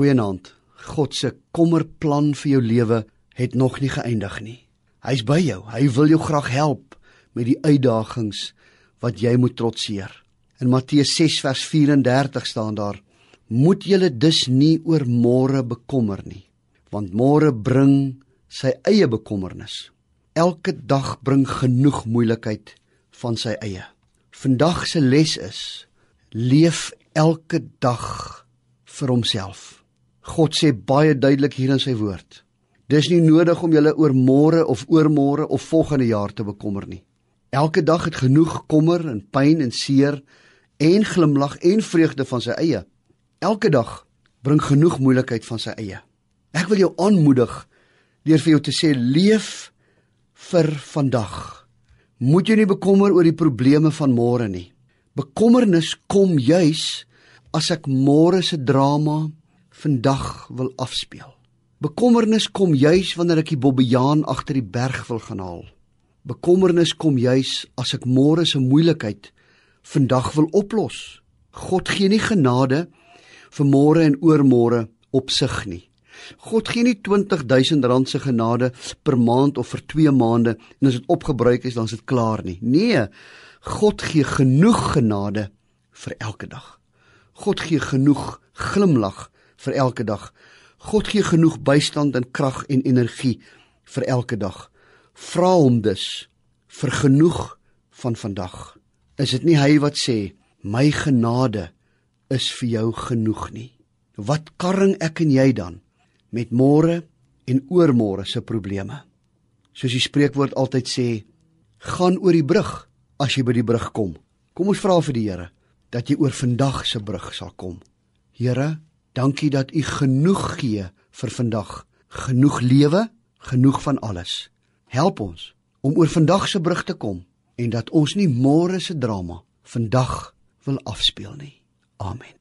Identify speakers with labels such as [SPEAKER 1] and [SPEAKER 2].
[SPEAKER 1] Goeienaand. God se kommerplan vir jou lewe het nog nie geëindig nie. Hy's by jou. Hy wil jou graag help met die uitdagings wat jy moet trotseer. In Matteus 6 vers 34 staan daar: Moet julle dus nie oor môre bekommer nie, want môre bring sy eie bekommernis. Elke dag bring genoeg moeilikheid van sy eie. Vandag se les is: leef elke dag vir homself. God sê baie duidelik hier in sy woord. Dis nie nodig om julle oor môre of oormôre of volgende jaar te bekommer nie. Elke dag het genoeg kommer en pyn en seer en glimlag en vreugde van sy eie. Elke dag bring genoeg moeilikheid van sy eie. Ek wil jou aanmoedig deur vir jou te sê leef vir vandag. Moet jy nie bekommer oor die probleme van môre nie. Bekommernis kom juis as ek môre se drama vandag wil afspeel. Bekommernis kom juis wanneer ek die bobbejaan agter die berg wil gaan haal. Bekommernis kom juis as ek môre se moeilikheid vandag wil oplos. God gee nie genade vir môre en oormôre op sig nie. God gee nie 20000 rand se genade per maand of vir 2 maande en as dit opgebruik is dan is dit klaar nie. Nee, God gee genoeg genade vir elke dag. God gee genoeg glimlag vir elke dag. God gee genoeg bystand en krag en energie vir elke dag. Vra hom dus vir genoeg van vandag. Is dit nie hy wat sê my genade is vir jou genoeg nie? Wat karring ek en jy dan met môre en oormôre se probleme? Soos die spreekwoord altyd sê, gaan oor die brug as jy by die brug kom. Kom ons vra vir die Here dat jy oor vandag se brug sal kom. Here, Dankie dat U genoeg gee vir vandag. Genoeg lewe, genoeg van alles. Help ons om oor vandag se brug te kom en dat ons nie môre se drama vandag wil afspeel nie. Amen.